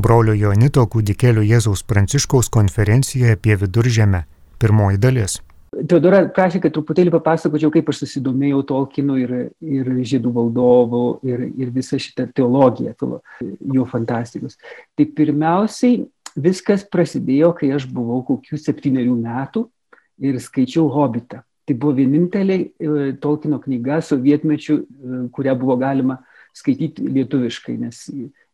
Brolio Jonito kūdikėlio Jėzaus Pranciškaus konferencija apie viduržėmę. Pirmoji dalis. Teodora prašė, kad truputėlį papasakočiau, kaip aš susidomėjau Tolkienu ir, ir žydų valdovu ir, ir visą šitą teologiją, jo fantastikos. Tai pirmiausiai viskas prasidėjo, kai aš buvau kokių septyniarių metų ir skaičiau Hobbitą. Tai buvo vienintelė e, Tolkieno knyga sovietmečių, e, kurią buvo galima skaityti lietuviškai, nes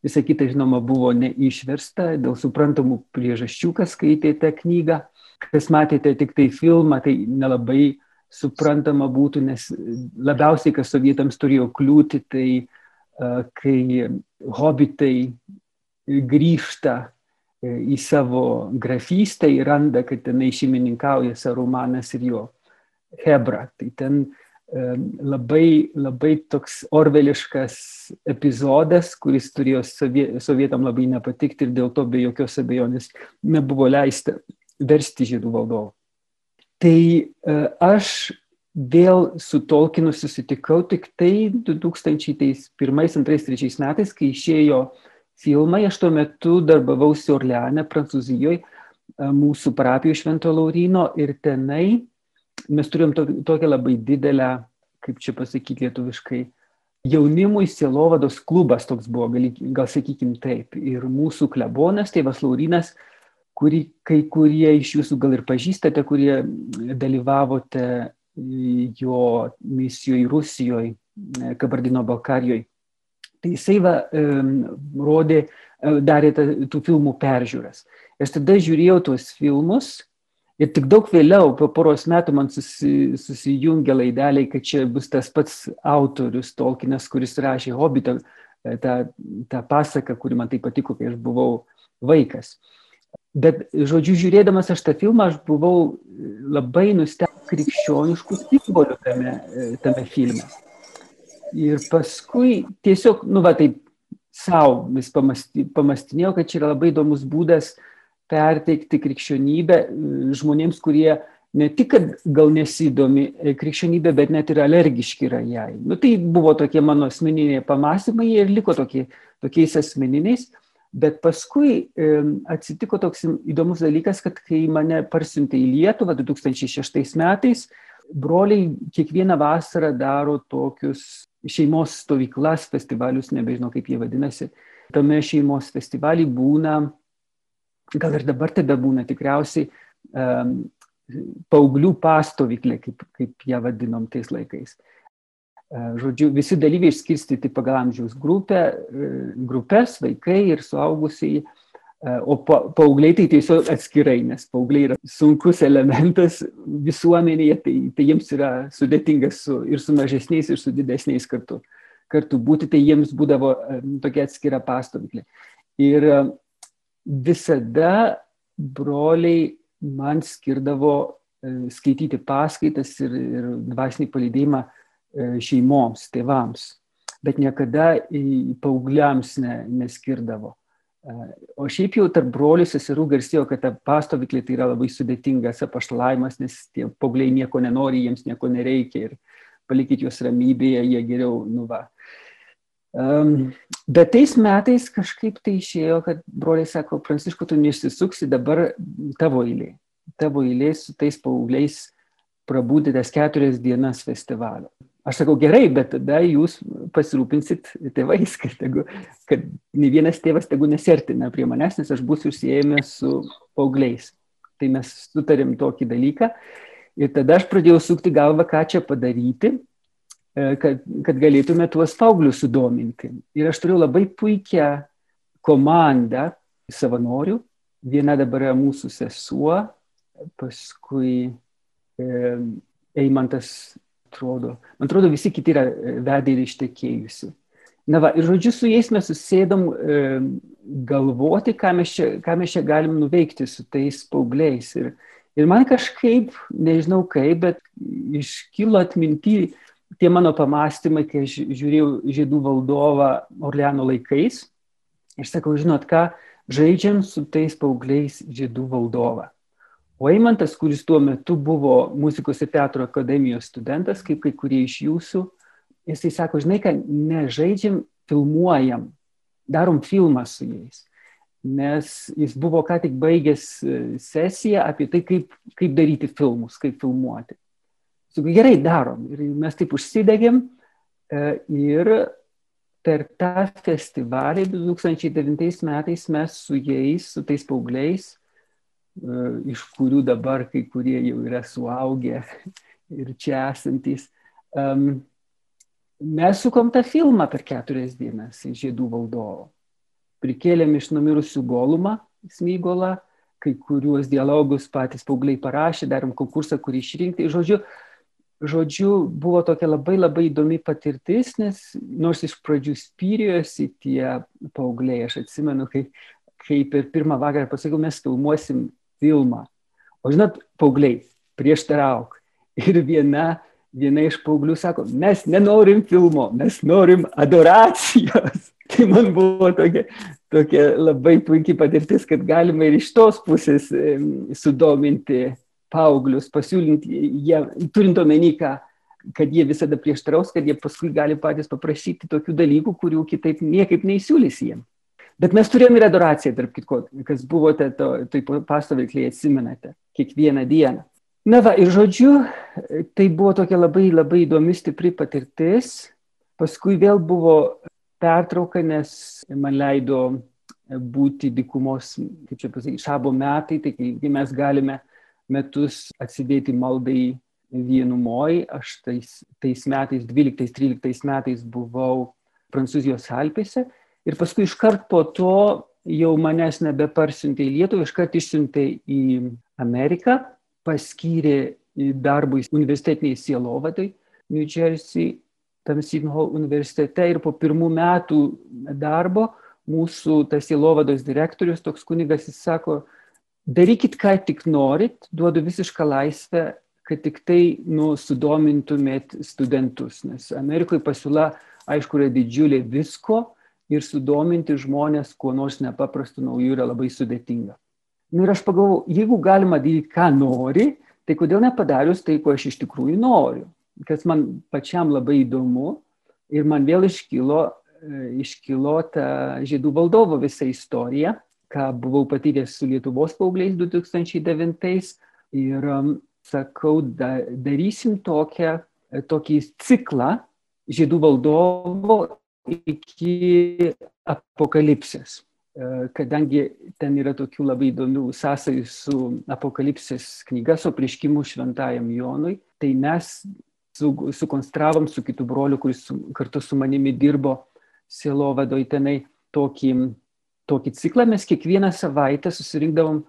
visa kita, žinoma, buvo neišversta dėl suprantamų priežasčių, kas skaitė tą knygą. Kas matėte tik tai filmą, tai nelabai suprantama būtų, nes labiausiai, kas sovietams turėjo kliūti, tai kai hobitai grįžta į savo grafystę ir randa, kad tenai šeimininkauja Sarumanas ir jo Hebra. Tai ten uh, labai, labai toks orveliškas epizodas, kuris turėjo sovietam labai nepatikti ir dėl to be jokios abejonės nebuvo leista versti žydų valdovų. Tai e, aš vėl su Tolkienu susitikau tik tai 2001, 2002, 2003 metais, kai išėjo filmai, aš tuo metu darbavausi Orleane, Prancūzijoje, mūsų parapijų Švento Laurino ir tenai mes to, tokią labai didelę, kaip čia pasakyti lietuviškai, jaunimui sielovados klubas toks buvo, gal, gal sakykim taip. Ir mūsų klebonas, tėvas Laurinas, kurį kai kurie iš jūsų gal ir pažįstate, kurie dalyvavote jo misijoje Rusijoje, Kabardino Balkarijoje. Tai jisai va, rodė, darė tų filmų peržiūras. Aš tada žiūrėjau tuos filmus Ir tik daug vėliau, po poros metų, man susi, susijungia laideliai, kad čia bus tas pats autorius Tolkienas, kuris rašė Hobbitą, e, tą, tą pasaką, kuri man tai patiko, kai aš buvau vaikas. Bet, žodžiu, žiūrėdamas aš tą filmą, aš buvau labai nustebęs krikščioniškų simbolių tame, e, tame filme. Ir paskui tiesiog, nu va taip, savo vis pamastinėjau, kad čia yra labai įdomus būdas uh, perteikti krikščionybę e, žmonėms, kurie ne tik, kad gal nesidomi e, krikščionybė, bet net ir alergiški yra jai. Nu, tai buvo tokie mano asmeniniai pamastymai ir liko tokie, tokiais asmeniniais. Bet paskui e, atsitiko toks įdomus dalykas, kad kai mane parsiuntė į Lietuvą 2006 metais, broliai kiekvieną vasarą daro tokius šeimos stovyklas, festivalius, nebežinau kaip jie vadinasi. Tame šeimos festivalį būna gal ir dabar tebe būna tikriausiai paauglių pastovyklė, kaip, kaip ją vadinom tais laikais. Uh, žodžiu, visi dalyviai išskirstyti pagal amžiaus grupę, uh, grupės, vaikai ir suaugusiai, uh, o pa, paaugliai tai tiesiog atskirai, nes paaugliai yra sunkus elementas visuomenėje, tai, tai jiems yra sudėtingas su, ir su mažesniais, ir su didesniais kartu, kartu būti, tai jiems būdavo tokia atskira pastovyklė. Ir visada broliai man skirdavo e, skaityti paskaitas ir, ir dvasinį palydėjimą e, šeimoms, tėvams, bet niekada paaugliams ne, neskirdavo. E, o šiaip jau tarp brolių seserų garsėjo, kad ta pastovyklė tai yra labai sudėtingas apaštalavimas, nes tie paaugliai nieko nenori, jiems nieko nereikia ir palikit juos ramybėje, jie geriau, nu va, Um, bet tais metais kažkaip tai išėjo, kad broliai sako, Prancišku, tu neišsisuksi, dabar tavo eilė. Tavo eilė su tais paaugliais prabūti tas keturias dienas festivalio. Aš sakau, gerai, bet tada jūs pasirūpinsit tėvais, kad, tegu, kad ne vienas tėvas tegu nesertina prie manęs, nes aš būsiu užsiejęs su paaugliais. Tai mes sutarėm tokį dalyką. Ir tada aš pradėjau sukti galvą, ką čia padaryti. E, kad, kad galėtume tuos paauglius sudominti. Ir aš turiu labai puikią komandą savanorių. Viena dabar yra mūsų sesuo, paskui e, Eimantas, atrodo, man atrodo, visi kiti yra e, vedai ir ištekėjusi. Na va, ir žodžiu, su jais mes susėdom e, galvoti, ką mes, čia, ką mes čia galim nuveikti su tais paaugliais. Ir, ir man kažkaip, nežinau kaip, bet iškilo atminti tie mano pamastymai, kai aš žiūrėjau žydų valdovą Orleano laikais, ir sakau, žinot ką, žaidžiam su tais paaugliais žydų valdovą. O Eimantas, kuris tuo metu buvo muzikos ir teatro akademijos studentas, kaip kai kurie iš jūsų, jisai sako, žinai ką, nežaidžiam, filmuojam, darom filmą su jais. nes jis buvo ką tik baigęs e, sesiją apie tai, kaip, kaip daryti filmus, kaip filmuoti. Gerai darom. Ir mes taip užsidegėm e, ir per tą festivalį 2009 metais mes su jais, su tais paaugliais, e, iš kurių dabar kai kurie jau yra suaugę ir čia esantys, mes sukom tą filmą per keturias dienas į Žiedų valdovo prikėlėm iš numirusių golumą, smygolą, kai kuriuos dialogus patys paaugliai parašė, darėm konkursą, kurį išrinkti. Žodžiu, žodžiu, buvo tokia labai labai įdomi patirtis, nes nors iš pradžių spyrijosi tie paaugliai, aš atsimenu, kai, kai per pirmą vakarą pasakiau, mes filmuosim filmą. O žinot, paaugliai, prieštarauk. Ir viena, viena iš paauglių sako, mes nenorim filmo, mes norim adoracijos. Tai man buvo tokia, tokia labai puikiai patirtis, kad galima ir iš tos pusės sudominti paauglius, pasiūlinti, jie, turint omeny, ką, kad jie visada prieštaraus, kad jie paskui gali patys paprašyti tokių dalykų, kurių kitaip niekaip neįsiūlys jiem. Bet mes turėjome ir adoraciją, tarp kitko, kas buvote, to, tai pastovikliai atsimenate, kiekvieną dieną. Na va, ir žodžiu, tai buvo tokia labai labai įdomi, stipri patirtis. Paskui vėl buvo pertrauką, nes man leido būti dykumos, kaip čia pasakyti, šabo metai, tai kai mes galime metus atsidėti maldai vienumoj, aš tais, tais metais, 12-13 metais buvau Prancūzijos Alpėse. Ir paskui iškart po to jau manęs nebeparsiuntė į Lietuvą, iškart išsiuntė į Ameriką, paskyrė darbui universitetiniai sielovadai New Jersey tam Sidnho universitete. Ir po pirmų metų darbo mūsų tas įlovados direktorius, toks kunigas, jis sako, darykit, ką tik norit, duodu visišką laisvę, kad tik tai nu, sudomintumėt studentus, nes Amerikoje pasiūla, aišku, yra didžiulė visko ir sudominti žmonės kuo nors nepaprastu nauju yra labai sudėtinga. Nu, ir aš pagalvoju, jeigu galima daryti, ką nori, tai kodėl nepadarius tai, ko aš iš tikrųjų noriu kas man pačiam labai įdomu ir man vėl iškilo, e, iškilo ta žydų valdovo visa istorija, ką buvau patyręs su Lietuvos paaugliais 2009 ir um, sakau, da, darysim tokią, e, tokį ciklą žydų valdovo iki apokalipsės. E, kadangi ten yra tokių labai įdomių sąsajų su apokalipsės knyga, su prieškimu šventajam Jonui, tai mes su, sukonstravom su kitu broliu, kuris su, kartu su manimi dirbo sielovadoj tenai tokį, tokį ciklą. Mes kiekvieną savaitę susirinkdavom,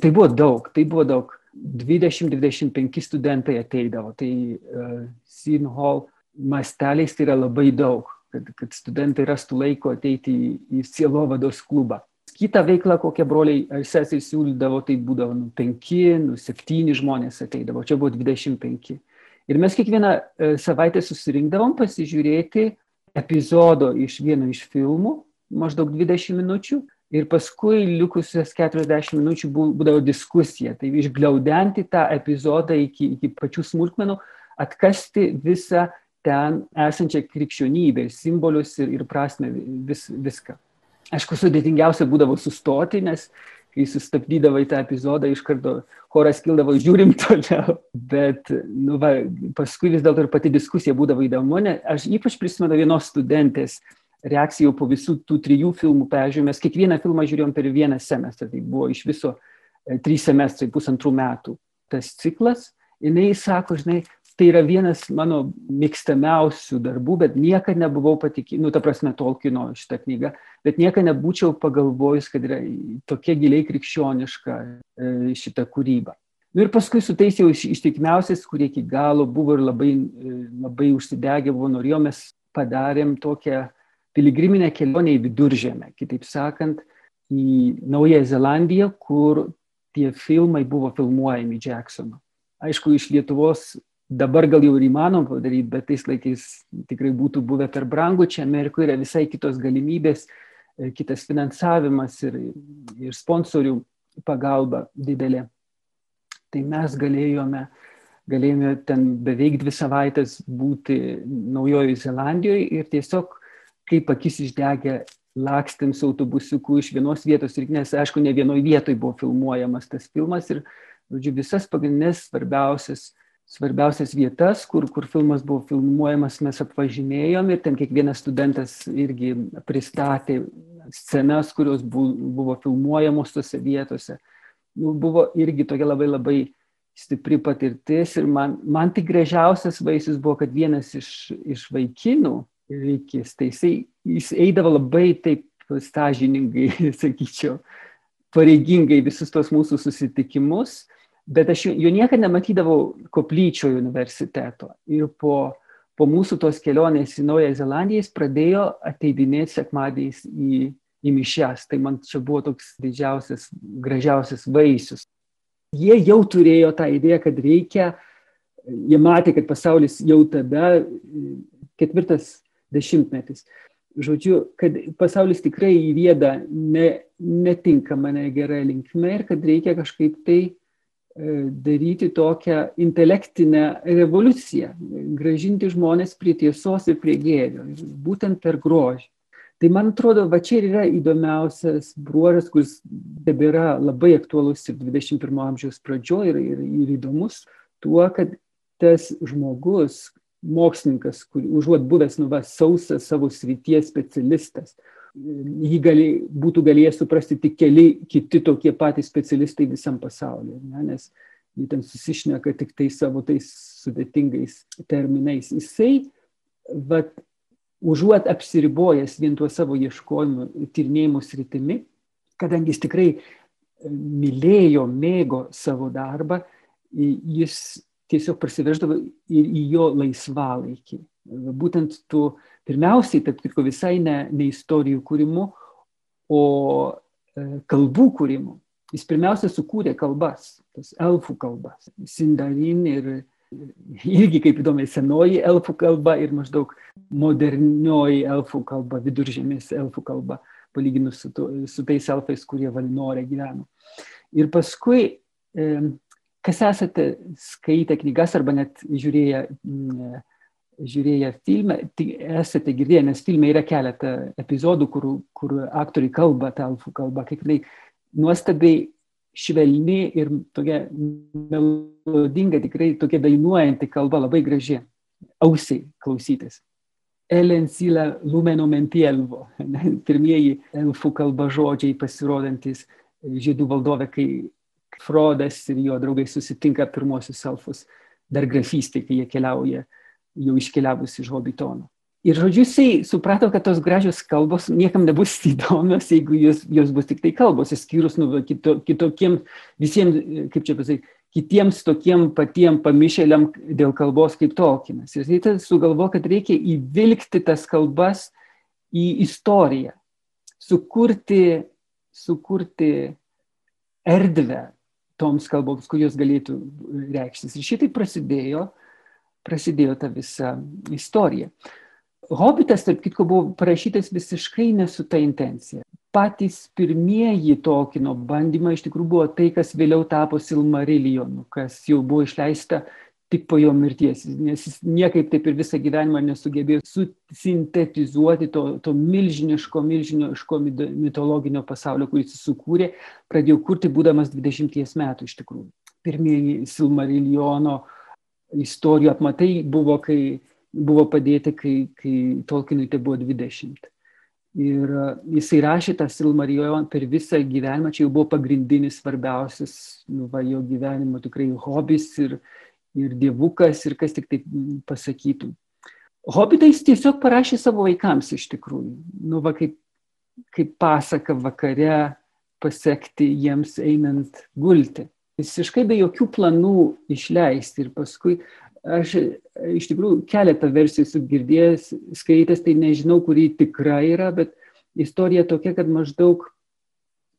tai buvo daug, tai buvo daug. 20-25 studentai ateidavo, tai uh, Sin Hall masteliais tai yra labai daug, kad, kad studentai rastų laiko ateiti į, į sielovados klubą. Kita veikla, kokią broliai ar sesiai siūlydavo, tai būdavo nu, 5, nu, 7 žmonės ateidavo, čia buvo 25. Ir mes kiekvieną e, savaitę susirinkdavom pasižiūrėti epizodo iš vieno iš filmų, maždaug 20 minučių, ir paskui likusias 40 minučių būdavo diskusija. Tai išgliaudenti tą epizodą iki, iki pačių smulkmenų, atkasti visą ten esančią krikščionybę, simbolius ir, ir prasme vis, viską. Aišku, sudėtingiausia būdavo sustoti, nes kai sustabdydavo į tą epizodą, iš karto choras kildavo, žiūrim toliau. Bet, nu, va, paskui vis dėlto ir pati diskusija būdavo įdomu, nes aš ypač prisimenu vienos studentės reakciją po visų tų trijų filmų peržiūrėjom. Mes kiekvieną filmą žiūrėjom per vieną semestrą, tai buvo iš viso e, trys semestrai, pusantrų metų tas ciklas. Jis sako, žinai, tai yra vienas mano mėgstamiausių darbų, bet niekada nebuvau patikėjęs, nu, ta prasme, Tolkieno šitą knygą, bet niekada nebūčiau pagalvojus, kad yra tokia giliai krikščioniška e, šita kūryba. Nu, ir paskui su tais jau ištikimiausiais, kurie iki galo buvo ir labai, e, labai užsidegę buvo, norėjom, mes padarėm tokią piligriminę kelionę į viduržėmę, kitaip sakant, į Naująją Zelandiją, kur tie filmai buvo filmuojami Jacksono. Aišku, iš Lietuvos dabar gal jau ir įmanoma padaryti, bet tais laikais tikrai būtų buvę per brangu, čia Amerikoje yra visai kitos galimybės, e, kitas finansavimas ir, ir sponsorių pagalba didelė. Tai mes galėjome, galėjome ten beveik dvi savaitės būti Naujojoje Zelandijoje ir tiesiog kaip akis išdegę lakstėm su autobusiuku iš vienos vietos ir nes, aišku, ne vienoje vietoje buvo filmuojamas tas filmas ir, žodžiu, visas pagrindinės svarbiausias, svarbiausias vietas, kur, kur filmas buvo filmuojamas, mes apvažinėjom ir ten kiekvienas studentas irgi pristatė scenas, kurios buvo filmuojamos tose vietose. Nu, buvo irgi tokia labai labai stipri patirtis ir man, man tik gražiausias vaisius buvo, kad vienas iš, iš vaikinų, reikės, tai jisai, jis eidavo labai taip sąžiningai, sakyčiau, pareigingai visus tos mūsų susitikimus, bet aš jo niekada nematydavau koplyčioje universiteto. Ir po, po mūsų tos kelionės į Naują Zelandiją jis pradėjo ateidinėti sekmadieniais į, į mišęs. Tai man čia buvo toks didžiausias, gražiausias vaisius jie jau turėjo tą idėją, kad reikia, jie matė, kad pasaulis jau tada, ketvirtas dešimtmetis, žodžiu, kad pasaulis tikrai įvėda ne, netinkama, negera linkme ir kad reikia kažkaip tai e, daryti tokią intelektinę revoliuciją, gražinti žmonės prie tiesos ir prie gėrio, būtent per grožį. Tai man atrodo, va čia ir yra įdomiausias bruožas, kuris tebėra labai aktualus ir 21 amžiaus pradžioje ir, ir, ir įdomus tuo, kad tas žmogus, mokslininkas, kur, užuot buvęs nu va sausas savo srities specialistas, jį gali, būtų galėjęs suprasti tik keli kiti tokie patys specialistai visam pasaulyje, ne? nes jie ten susišneka tik tai savo tais sudėtingais terminais. Jisai, vat, užuot apsiribojęs vien tuo savo ieškojimu, tyrinėjimu sritimi, kadangi jis tikrai e, mylėjo, mėgo savo darbą, jis tiesiog prasiverždavo ir į jo laisvalaikį. Būtent tu pirmiausiai, tarp kitko, visai ne, ne istorijų kūrimu, o e, kalbų kūrimu. Jis pirmiausia sukūrė kalbas, tas elfų kalbas, Sindarin ir irgi kaip įdomi senoji elfų kalba ir maždaug modernioji elfų kalba, viduržėmės elfų kalba, palyginus su, to, su tais elfais, kurie Valinorė gyveno. Ir paskui, kas esate skaitę knygas arba net žiūrėję, žiūrėję filmą, esate girdėję, nes filme yra keletą epizodų, kur, kur aktoriai kalba tą elfų kalbą, kaip tai nuostabiai švelni ir tokia melodinga, tikrai tokia dainuojanti kalba, labai graži, ausiai klausytis. Elensila lumeno mentielvo, pirmieji elfų kalba žodžiai pasirodantis žydų valdove, kai Frodas ir jo draugai susitinka pirmosius elfus dar grafystė, kai jie keliauja jau iškeliavus iš Hobitono. Ir žodžiu, jisai suprato, kad tos gražios kalbos niekam nebus įdomios, jeigu jos, jos bus tik tai kalbos, išskyrus nu, kito, kitokiem, visiems, kaip čia pasakyti, kitiems tokiem patiem pamišėliam dėl kalbos kaip Tolkienas. Ir jisai sugalvo, kad reikia įvilgti tas kalbas į istoriją, sukurti, sukurti erdvę toms kalboms, kur jos galėtų reikštis. Ir šitai prasidėjo, prasidėjo ta visa istorija. Hobitas, tarp kitko, buvo parašytas visiškai nesu ta intencija. Patys pirmieji Tolkieno bandymai iš tikrųjų buvo tai, kas vėliau tapo Silmarilionu, kas jau buvo išleista tik po jo mirties, nes jis niekaip taip ir visą gyvenimą nesugebėjo sintetizuoti to, to milžiniško, milžiniško mitologinio pasaulio, kurį jis sukūrė, pradėjo kurti būdamas 20 metų iš tikrųjų. Pirmieji Silmariliono istorijų apmatai buvo, kai buvo padėti, kai, kai Tolkienui tai buvo 20. Ir e, jisai rašė tą Silmarijoną per visą gyvenimą, čia jau buvo pagrindinis svarbiausias nu, va, jo gyvenimo tikrai hobis ir, ir dievukas ir kas tik taip pasakytų. Hobitai jis tiesiog parašė savo vaikams iš tikrųjų, nu va kaip, kaip pasaka vakare pasiekti jiems einant gulti. Visiškai be jokių planų išleisti ir paskui aš iš tikrųjų keletą versijų esu girdėjęs, skaitęs, tai nežinau, kuri tikra yra, bet istorija tokia, kad maždaug,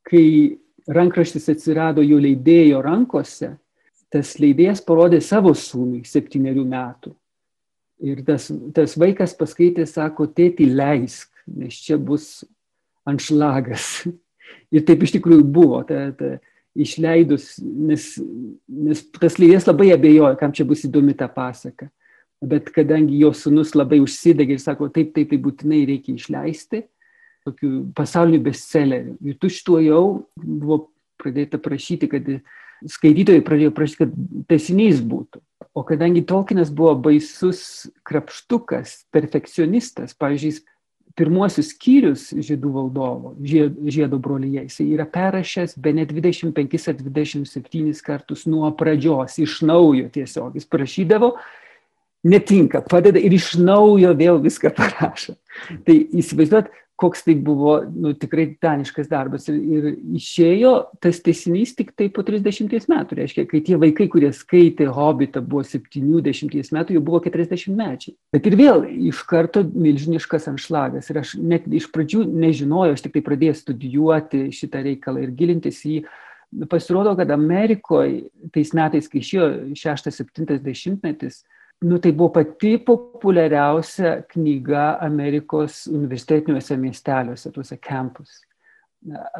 kai rankraštis atsirado jo leidėjo rankose, tas leidėjas parodė savo sūnui septyniarių metų. Ir tas, tas vaikas paskaitė, sako, tėti leisk, nes čia bus anšlagas. Ir taip iš tikrųjų buvo. Ta, ta, išleidus, nes, nes tas leidėjas labai abejojo, kam čia bus įdomi ta pasaka. Bet kadangi jo sunus labai užsidegė ir sako, taip, taip, tai būtinai reikia išleisti, tokių pasaulinių bestsellerių. Ir tu šituo jau buvo pradėta prašyti, kad skaitytojai pradėjo prašyti, kad tesinys būtų. O kadangi Tolkienas buvo baisus krapštukas, perfekcionistas, pavyzdžiui, pirmuosius skyrius žydų valdovo, žiedo brolyje, jis yra perrašęs be ne 25 ar 27 kartus nuo pradžios, iš naujo tiesiog. Jis prašydavo, netinka, padeda ir iš naujo vėl viską parašo. Tai įsivaizduot, koks tai buvo nu, tikrai titaniškas darbas. Ir, ir išėjo tas tesinys tik tai po 30 metų. Reiškia, kai tie vaikai, kurie skaitė Hobbitą, buvo 70 metų, jau buvo 40 mečiai. Bet ir vėl iš karto milžiniškas anšlagas. Ir aš net iš pradžių nežinojau, aš tik tai pradėjau studijuoti šitą reikalą ir gilintis į jį. Pasirodo, kad Amerikoje tais metais, kai išėjo 6-70 metis, nu, tai buvo pati populiariausia knyga Amerikos universitetiniuose miesteliuose, tuose campus.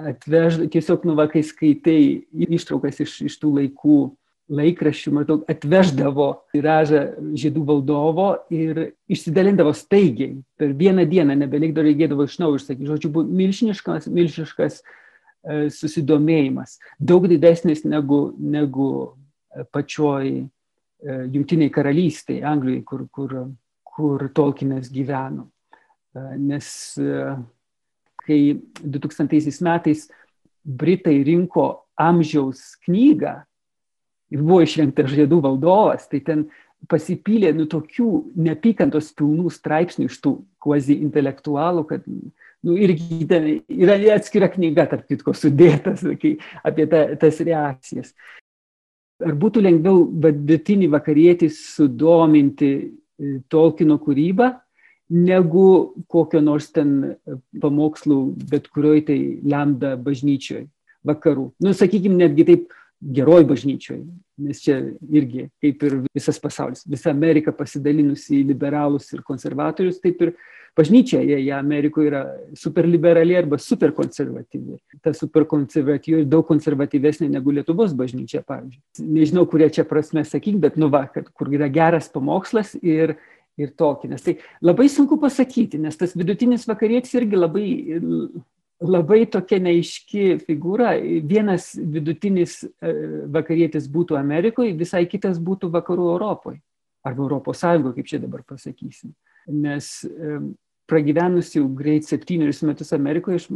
Atvež, tiesiog, nu, va, kai skaitai ištraukas iš, iš tų laikų laikraščių, maždaug atveždavo tiražą žydų valdovo ir išsidalindavo staigiai. Per vieną dieną nebelikdavo, reikėdavo iš naujo išsakyti. Žodžiu, buvo milžiniškas, milžiniškas e, susidomėjimas. Daug didesnis negu, negu pačioj Junktiniai karalystiai, Anglijai, kur, kur, kur Tolkienas gyveno. E, nes e, kai 2000 metais Britai rinko amžiaus knygą ir buvo išrinktas žiedų valdovas, tai ten pasipylė nu tokių nepykantos pilnų straipsnių iš tų kvazi intelektualų, kad nu, irgi ten yra atskira knyga, tarp kitko, sudėtas kai, apie ta, tas reakcijas ar būtų lengviau vidutinį vakarietį sudominti e, Tolkino kūrybą, negu kokio nors ten e, pamokslų bet kurioj tai lemda bažnyčioj vakarų. Nu, sakykime, netgi taip geroj bažnyčioj, nes čia irgi, kaip ir visas pasaulis, visa Amerika pasidalinusi į liberalus ir konservatorius, taip ir bažnyčia, jie, Amerikoje yra superliberali arba superkonservatyvi. Ta superkonservatyvi ir daug konservatyvesnė negu Lietuvos bažnyčia, pavyzdžiui. Nežinau, kurie čia prasme sakyk, bet nu va, kad kur yra geras pamokslas ir, ir tokį. Nes tai labai sunku pasakyti, nes tas vidutinis vakarietis irgi labai labai tokia neiški figūra. Vienas vidutinis e, vakarietis būtų Amerikoje, visai kitas būtų vakarų Europoje. Arba Europos Sąjungoje, kaip čia dabar pasakysim. Nes pragyvenus jau greit septynerius metus Amerikoje, aš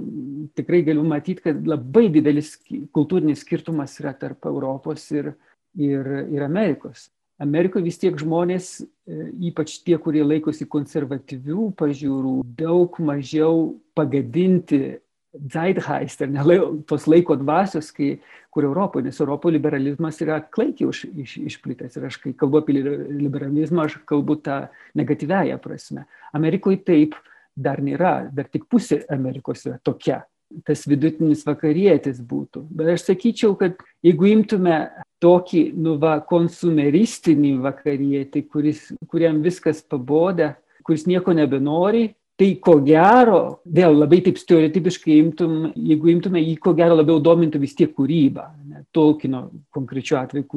tikrai galiu matyti, kad labai didelis kultūrinis skirtumas yra tarp Europos ir, ir, ir Amerikos. Amerikoje vis tiek žmonės, e, ypač tie, kurie laikosi konservatyvių pažiūrų, daug mažiau pagadinti zeitgeist, ar ne tos laiko dvasios, kai, kur Europoje, nes Europoje liberalizmas yra klaikiai iš, iš, išplitęs. Ir aš, kai kalbu apie liberalizmą, aš kalbu tą negatyvęją prasme. Amerikoje taip dar nėra, dar tik pusė Amerikos yra tokia. Tas vidutinis vakarietis būtų. Bet aš sakyčiau, kad jeigu imtume tokį, nu, va, konsumeristinį vakarietį, kuris, kuriam viskas paboda, kuris nieko nebenori, Tai ko gero, vėl labai taip stereotipiškai imtum, jeigu imtume jį, ko gero labiau domintų vis tiek kūryba, ne, Tolkino konkrečiu atveju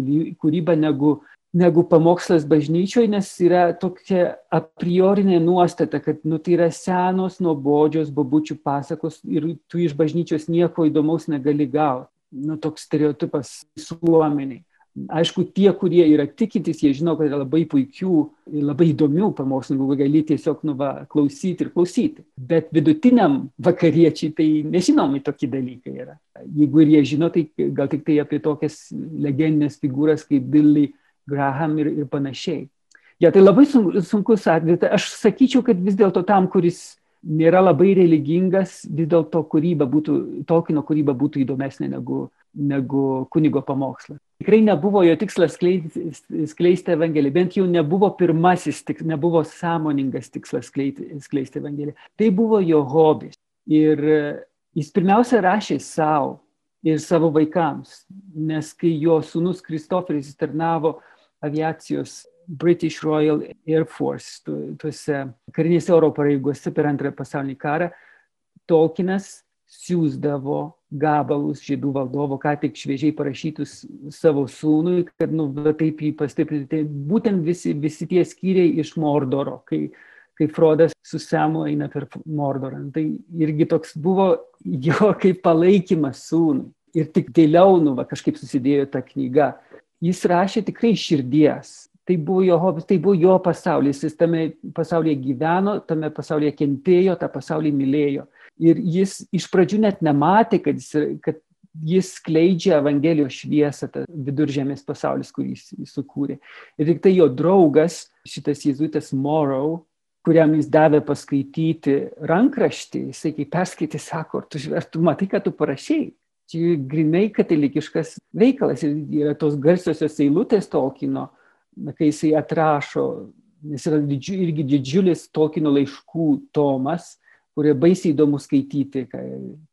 kūryba negu, negu pamokslas bažnyčioje, nes yra tokia a priorinė nuostata, kad nu, tai yra senos, nuobodžios babučių pasakos ir tu iš bažnyčios nieko įdomaus negali gauti. Nu, toks stereotipas visuomeniai. Aišku, tie, kurie yra tikintys, jie žino, kad yra labai puikių, labai įdomių pamokslininkų, gali tiesiog nu, va, klausyti ir klausyti. Bet vidutiniam vakariečiai tai nežinomi tokie dalykai yra. Jeigu ir jie žino, tai gal tik tai apie tokias legendinės figūras kaip Billy Graham ir, ir panašiai. Ja, tai labai sunkus atvejis. Aš sakyčiau, kad vis dėlto tam, kuris nėra labai religingas, vis dėlto kūryba būtų, Tolkieno kūryba būtų įdomesnė negu, negu kunigo pamokslas. Tikrai nebuvo jo tikslas skleisti, skleisti Evangeliją, bent jau nebuvo pirmasis, tik, nebuvo sąmoningas tikslas skleisti, skleisti Evangeliją. Tai buvo jo hobis. Ir jis pirmiausia rašė savo ir savo vaikams, nes kai jo sūnus Kristoferis tarnavo aviacijos British Royal Air Force, tu, tuose karinėse oro pareigose per antrąją pasaulinį karą, Tolkienas siūsdavo gabalus žydų valdovo, ką tik šviežiai parašytus savo sūnui, kad nu, taip jį pastiprinti. Tai būtent visi, visi tie skyriai iš Mordoro, kai kai Frodas su Semu eina per Mordorą. Tai irgi toks buvo jo kaip palaikymas sūnui. Ir tik giliau, nu, va, kažkaip susidėjo ta knyga. Jis rašė tikrai širdies. Tai buvo jo hobis, tai buvo jo pasaulis. Jis tame pasaulyje gyveno, tame pasaulyje kentėjo, tą pasaulį mylėjo. Ir jis iš pradžių net nematė, kad jis, kad jis skleidžia Evangelijos šviesą, tą viduržėmės pasaulis, kurį jis, sukūrė. Ir tik tai jo draugas, šitas jėzuitas Morrow, kuriam jis davė paskaityti rankraštį, jisai kai perskaitė, sako, ar tu, ar tu matai, ką tu parašiai. Čia grinai katalikiškas veikalas ir yra tos garsiosios eilutės Tolkino, kai jisai atrašo, nes yra didžiu, irgi didžiulis Tolkino laiškų tomas, kurie baisiai įdomu skaityti,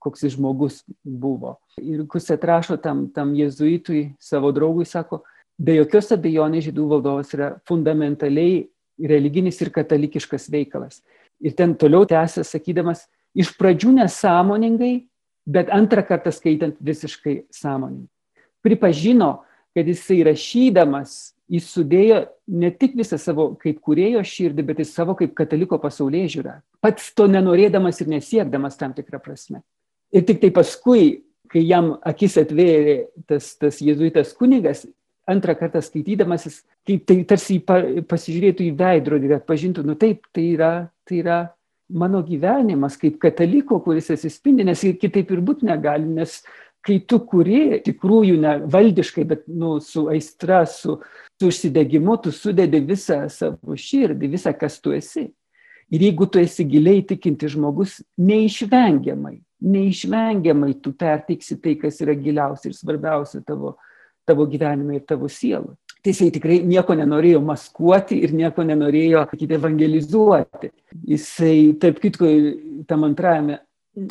koks jis žmogus buvo. Ir kus atrašo tam, tam jezuitui, savo draugui, sako, be jokios abejonės žydų valdovas yra fundamentaliai religinis ir katalikiškas veikalas. Ir ten toliau tęsė, sakydamas, iš pradžių nesąmoningai, bet antrą kartą skaitant visiškai sąmoningai. Pripažino, kad jisai rašydamas, jis sudėjo ne tik visą savo kaip kurėjo širdį, bet ir savo kaip kataliko pasaulyje žiūrą. Pats to nenorėdamas ir nesiekdamas tam tikrą prasme. Ir tik tai paskui, kai jam akis atvėrė tas, tas jėzuitas kunigas, antrą kartą skaitydamas, jis kaip tai tarsi pasižiūrėtų į veidrodį ir atpažintų, nu taip, tai yra, tai yra mano gyvenimas kaip kataliko, kuris atsispindi, nes kitaip ir būti negali, nes kai tu kuri, tikrųjų ne valdiškai, bet nu, su aistra, su, su užsidegimu, tu sudedi visą savo širdį, visą, kas tu esi. Ir jeigu tu esi giliai tikinti žmogus, neišvengiamai, neišvengiamai tu perteiksi tai, kas yra giliausia ir svarbiausia tavo tavo gyvenime ir tavo sielą. Tai jisai tikrai nieko nenorėjo maskuoti ir nieko nenorėjo, sakyti, evangelizuoti. Jisai, taip kitko, tam antrajame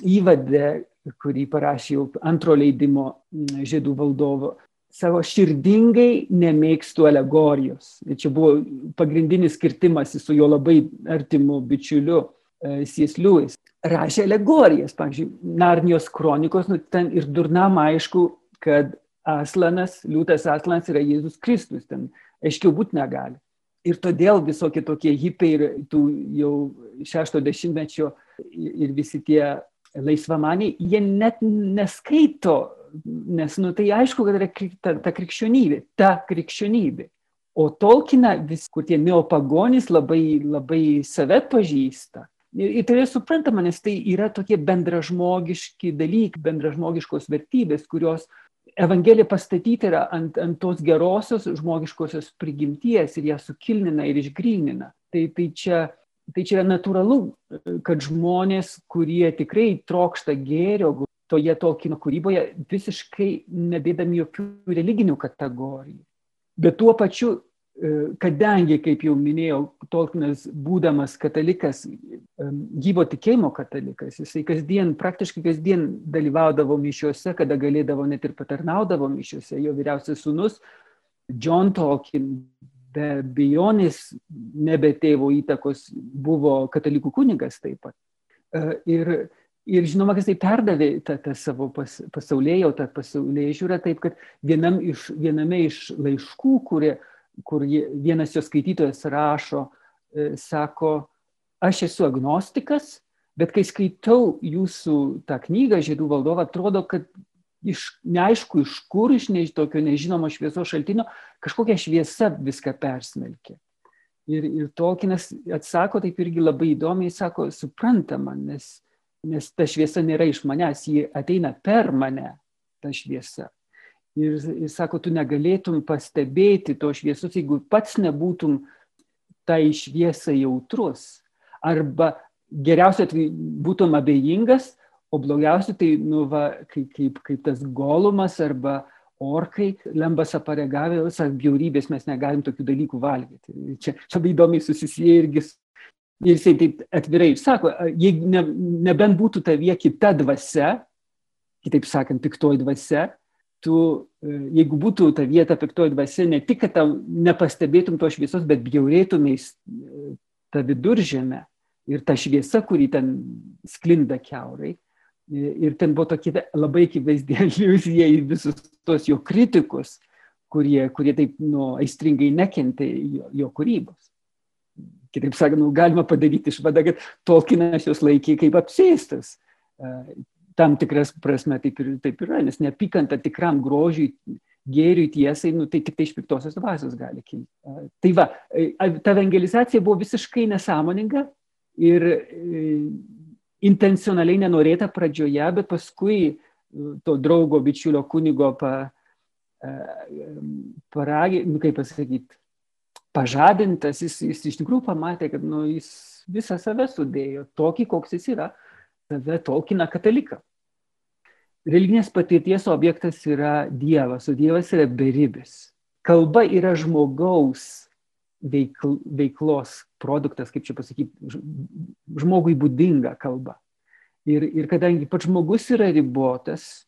įvade, kurį parašė jau antro leidimo žydų valdovo, savo širdingai nemėgstų alegorijos. Ir čia buvo pagrindinis skirtimas su jo labai artimu bičiuliu e. Lewis. Rašė alegorijas, pavyzdžiui, Narnijos kronikos, nu, ten ir durnam aišku, kad Aslanas, liūtas Aslanas yra Jėzus Kristus, ten aiškiau būti negali. Ir todėl visokie tokie hipiai ir tų jau šešto dešimtmečio ir visi tie laisvamaniai, jie net neskaito, nes, nu, tai aišku, kad yra ta, ta krikščionybė, ta krikščionybė. O Tolkina, vis, kur tie neopagonys labai, labai save pažįsta. Ir, ir tai yra suprantama, nes tai yra tokie bendražmogiški dalykai, bendražmogiškos vertybės, kurios Evangelija pastatyta yra ant, ant tos gerosios žmogiškosios prigimties ir ją sukilnina ir išgrynina. Tai, tai, čia, tai čia yra natūralu, kad žmonės, kurie tikrai trokšta gėrio, toje Tolkieno kūryboje visiškai nedėdami jokių religinių kategorijų. Bet tuo pačiu kadangi, kaip jau minėjau, Tolkienas, būdamas katalikas, gyvo tikėjimo katalikas, jisai kasdien, praktiškai kasdien dalyvaudavo mišiuose, kada galėdavo net ir patarnaudavo mišiuose. Jo vyriausias sunus, John Tolkien, be bejonės, nebe tėvo įtakos, buvo katalikų kunigas taip pat. E, ir, ir žinoma, kad jisai perdavė tą, tą savo pas, pasaulėjau, tą pasaulėjų žiūrą taip, kad vienam iš, viename iš laiškų, kurie kur vienas jo skaitytojas rašo, e, sako, aš esu agnostikas, bet kai skaitau jūsų tą knygą Žiedų valdovą, atrodo, kad iš, neaišku iš kur, iš ne, tokio nežinomo šviesos šaltinio, kažkokia šviesa viską persmelkė. Ir, ir Tolkienas atsako taip irgi labai įdomiai, sako, suprantama, nes, nes ta šviesa nėra iš manęs, ji ateina per mane, ta šviesa. Ir jis sako, tu negalėtum pastebėti to šviesos, jeigu pats nebūtum tai šviesai jautrus. Arba geriausia būtum abejingas, o blogiausia tai, nu, va, kaip, kaip, kaip tas golumas arba orkai, lembas aparegavę, visas bjaurybės mes negalim tokių dalykų valgyti. Čia labai įdomiai susisieja irgi. Ir jisai taip atvirai sako, jeigu ne, nebent būtų tavie kita dvasia, kitaip sakant, piktoji dvasia, tu, e, jeigu būtų ta vieta piktoji dvasia, ne tik, kad tau nepastebėtum to šviesos, bet bjaurėtumės e, tą viduržėmę ir tą šviesą, kuri ten sklinda keurai. E, ir ten buvo tokia labai akivaizdė iliuzija į visus tos jo kritikus, kurie, kurie taip nu, aistringai nekentė jo, jo kūrybos. Kitaip sakant, nu, galima padaryti išvadą, kad Tolkienas jos laikė kaip apsėstas. Tam tikras prasme taip ir taip yra, nes neapykanta tikram grožiui, gėriui, tiesai, nu, tai tik tai iš piktosios dvasios gali kilti. Tai va, ta evangelizacija buvo visiškai nesąmoninga ir intencionaliai nenorėta pradžioje, bet paskui to draugo, bičiulio kunigo pa, paragė, nu, kaip pasakyti, pažadintas, jis, jis iš tikrųjų pamatė, kad nu, jis visą save sudėjo, tokį, koks jis yra, save tolkina kataliką. Religinės patirties objektas yra Dievas, o Dievas yra beribis. Kalba yra žmogaus veikl, veiklos produktas, kaip čia pasakyti, žmogui būdinga kalba. Ir, ir kadangi pats žmogus yra ribotas,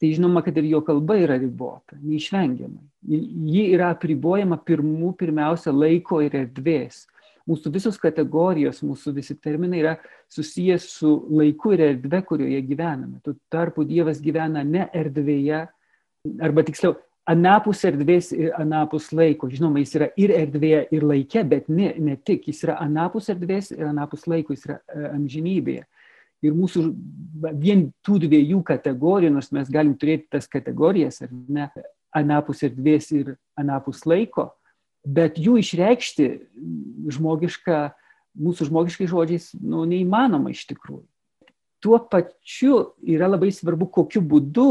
tai žinoma, kad ir jo kalba yra ribota, neišvengiamai. Ji yra apribojama pirmų, pirmiausia, laiko ir erdvės. Mūsų visos kategorijos, mūsų visi terminai yra susijęs su laiku ir erdve, kurioje gyvename. Tuo tarpu Dievas gyvena ne erdvėje, arba tiksliau, anapus erdvės ir anapus laiko. Žinoma, jis yra ir erdvėje, ir laike, bet ne, ne tik, jis yra anapus erdvės ir anapus laiko, jis yra e, amžinybėje. Ir mūsų vien tų dviejų kategorijų, nors mes galim turėti tas kategorijas, ar ne, anapus erdvės ir anapus laiko, bet jų išreikšti žmogišką, mūsų žmogiškai žodžiais, nu, neįmanoma iš tikrųjų. Tuo pačiu yra labai svarbu, kokiu būdu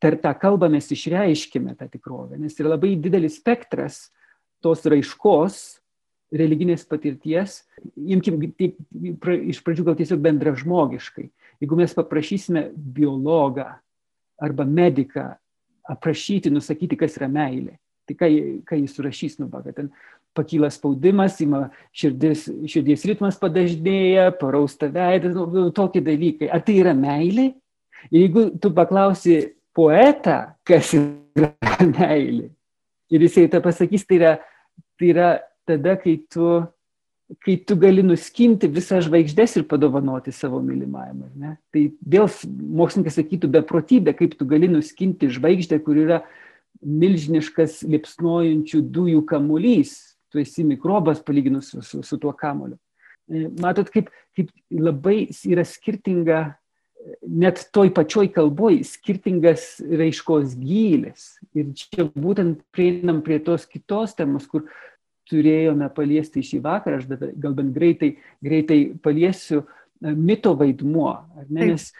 per tą kalbą mes išreiškime tą tikrovę, nes yra labai didelis spektras tos raiškos, religinės patirties, imkim taip, iš pradžių gal tiesiog bendražmogiškai. Jeigu mes paprašysime biologą arba mediką aprašyti, nusakyti, kas yra meilė, tai ką, ką jis surašys, nu, kad ten pakyla spaudimas, ima širdis, širdies ritmas padažnėja, parausta veidas, nu, nu, tokie dalykai. Ar tai yra meilė? Jeigu tu paklausi poetą, kas yra meilė, ir jisai tą pasakys, tai yra, tai yra tada, kai tu, kai tu gali nuskinti visą žvaigždės ir padovanoti savo mylimajam. Tai vėl mokslininkai sakytų beprotybė, kaip tu gali nuskinti žvaigždę, kur yra milžiniškas lipsnojančių dujų kamuolys. Tu esi mikrobas palyginus su, su, su tuo kamuoliu. E, matot, kaip, kaip labai yra skirtinga, net toj pačioj kalboj, skirtingas raiškos gylis. Ir čia būtent prieinam prie tos kitos temos, kur turėjome paliesti šį vakarą, aš dabar gal bent greitai, greitai paliesiu e, mito vaidmuo. Nes,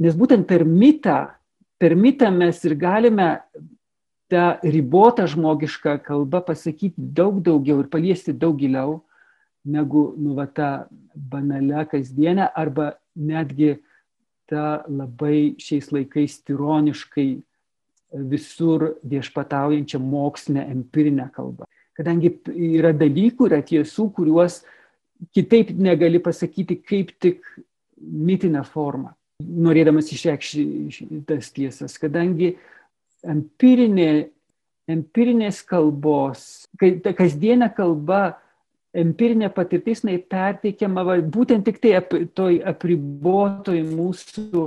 nes būtent per mitą, per mitą mes ir galime tą ribotą žmogišką kalbą pasakyti daug daugiau ir paliesti daug giliau negu nu, va, tą banalią kasdienę arba netgi tą labai šiais laikais tironiškai visur viešpataujančią mokslinę empirinę kalbą kadangi yra dalykų, yra tiesų, kuriuos kitaip negali pasakyti kaip tik mitinę formą, norėdamas išreikšti tas tiesas, kadangi empirinė, empirinės kalbos, ta kasdienė kalba, empirinė patirtis, jinai perteikiama va, būtent tik tai ap, toj apribotoj mūsų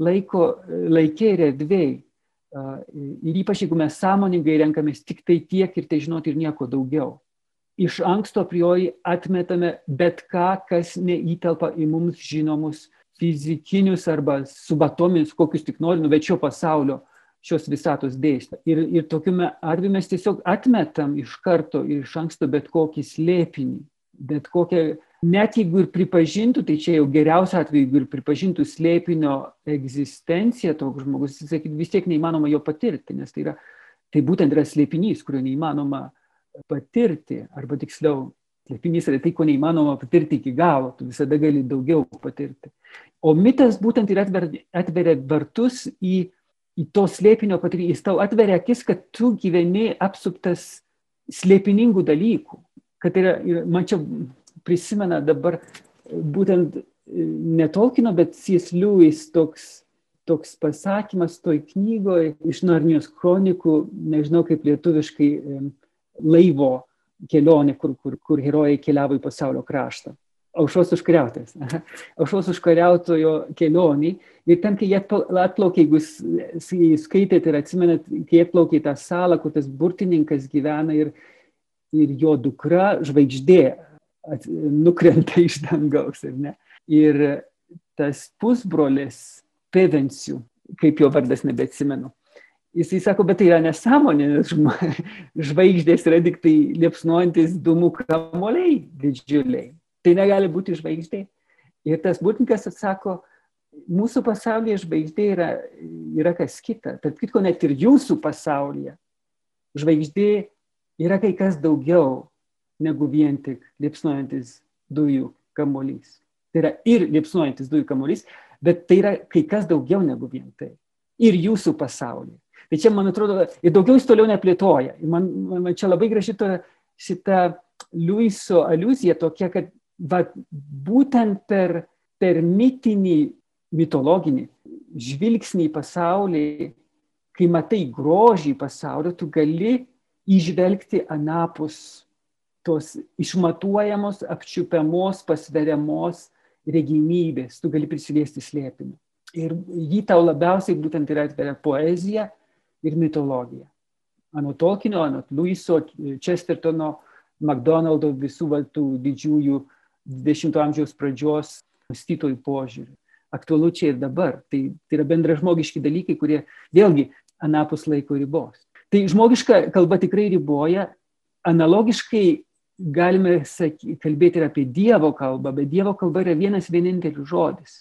laiko, laikė ir erdvėjai. Ir ypač jeigu mes sąmoningai renkamės tik tai tiek ir tai žinoti ir nieko daugiau. Iš anksto priori atmetame bet ką, kas neįtelpa į mums žinomus fizikinius arba subatominius, kokius tik nori, nuvečio pasaulio šios visatos dėsnį. Ir, ir tokiu atveju mes tiesiog atmetam iš karto ir iš anksto bet kokį slėpinį, bet kokią net jeigu ir pripažintų, tai čia jau geriausiu atveju, jeigu ir pripažintų slėpinio egzistenciją toks žmogus, jis sakytų, vis tiek neįmanoma jo patirti, nes tai, yra, tai būtent yra slėpinys, kurio neįmanoma patirti, arba tiksliau, slėpinys yra tai, ko neįmanoma patirti iki galo, tu visada gali daugiau patirti. O mitas būtent ir atveria, atveria vartus į, į to slėpinio patirtį, jis tau atveria akis, kad tu gyveni apsuptas slėpiningų dalykų. Kad yra, man čia prisimena dabar būtent ne Tolkino, bet C.S. Lewis toks, toks pasakymas toj knygoje iš Narnijos kronikų, nežinau kaip lietuviškai, laivo kelionė, kur, kur, kur herojai keliavo į pasaulio kraštą. Aušos užkariautojas. Aušos užkariautojo kelionį. Ir ten, kai jie atplaukė, jeigu skaitėte ir atsimenat, kai atplaukė į tą salą, kur tas burtininkas gyvena ir, ir jo dukra žvaigždė nukrenta iš dangaus, ar ne? Ir tas pusbrolis Pevencijų, kaip jo vardas nebeatsimenu, jisai sako, bet tai yra nesąmonė, nes žvaigždės yra tik tai liepsnuojantis dūmų kamoliai didžiuliai. Tai negali būti žvaigždė. Ir tas būtininkas atsako, mūsų pasaulyje žvaigždė yra, yra kas kita. Tarp kitko, net ir jūsų pasaulyje žvaigždė yra kai kas daugiau negu vien tik liepsnuojantis dujų kamolys. Tai yra ir liepsnuojantis dujų kamolys, bet tai yra kai kas daugiau negu vien tai. Ir jūsų pasaulyje. Tai čia, man atrodo, ir daugiau jis toliau neplėtoja. Man, man, man čia labai graži to, šita Luiso aliuzija tokia, kad va, būtent per, per mitinį, mitologinį žvilgsnį į pasaulį, kai matai grožį pasaulio, tu gali išvelgti anapus tos išmatuojamos, apčiupiamos, pasveriamos regimybės, tu gali prisiliesti slėpinį. Ir jį tau labiausiai būtent yra atveria poezija ir mitologija. Anot Tolkienio, anot Luiso, Chestertono, McDonaldo, visų valtų didžiųjų 20-ojo amžiaus pradžios mąstytojų požiūrių. Aktualu čia ir dabar. Tai, tai yra bendražmogiški dalykai, kurie vėlgi anapus laiko ribos. Tai žmogiška kalba tikrai riboja. Analogiškai galime saky, kalbėti ir apie Dievo kalbą, bet Dievo kalba yra vienas vienintelis žodis,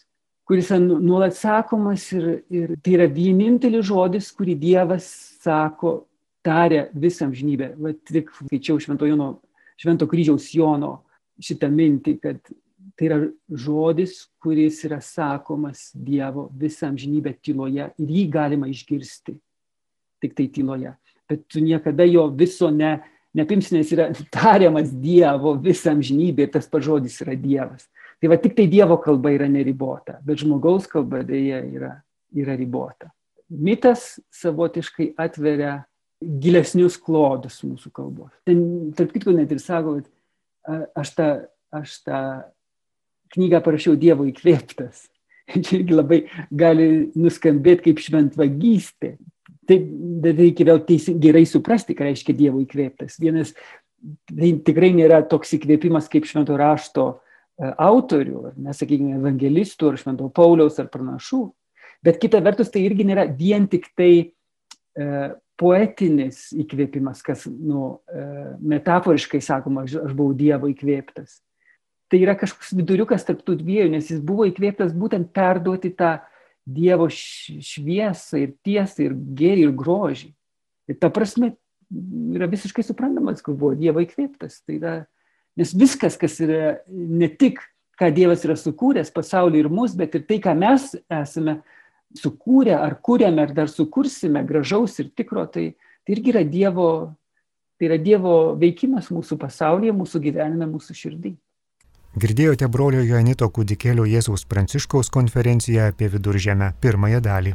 kuris nu, nuolat sakomas ir, ir tai yra vienintelis žodis, kurį Dievas sako, tarė visam žinybę. Va tik skaičiau Švento, Jono, Švento kryžiaus Jono šitą mintį, kad tai yra žodis, kuris yra sakomas Dievo visam žinybę tyloje ir jį galima išgirsti tik tai tyloje. Bet tu niekada jo viso ne, nepimsi, nes yra tariamas Dievo visam žinybė ir tas pažodis yra Dievas. Tai va tik tai Dievo kalba yra neribota, bet žmogaus kalba dėja yra, yra ribota. Mitas savotiškai atveria gilesnius klodus mūsų kalbos. Ten, tarp kitko, net ir sako, kad aš tą, aš tą knygą parašiau Dievo įkvėptas. Čia irgi labai gali nuskambėti kaip šventvagystė. Tai reikia vėl teisi, gerai suprasti, ką reiškia Dievo įkvėptas. Vienas, tai tikrai nėra toks įkvėpimas kaip švento rašto e, autorių, nesakykime, evangelistų ar švento Pauliaus ar pranašų. Bet kita vertus, tai irgi nėra vien tik tai e, poetinis įkvėpimas, kas, nu, e, metaforiškai sakoma, aš, aš buvau Dievo įkvėptas. Tai yra kažkoks viduriukas tarp tų dviejų, nes jis buvo įkvėptas būtent perduoti tą Dievo šviesą ir tiesą ir gėrį ir grožį. Ir ta prasme yra visiškai suprantamas, kur buvo Dievo įkvėptas. Tai yra, nes viskas, kas yra ne tik, ką Dievas yra sukūręs pasaulį ir mus, bet ir tai, ką mes esame sukūrę ar kūrėme ar dar sukursime gražaus ir tikro, tai, tai irgi yra Dievo, tai yra Dievo veikimas mūsų pasaulyje, mūsų gyvenime, mūsų širdį. Girdėjote brolio Joanito kūdikėlio Jėzaus Pranciškaus konferenciją apie viduržėmę pirmąją dalį.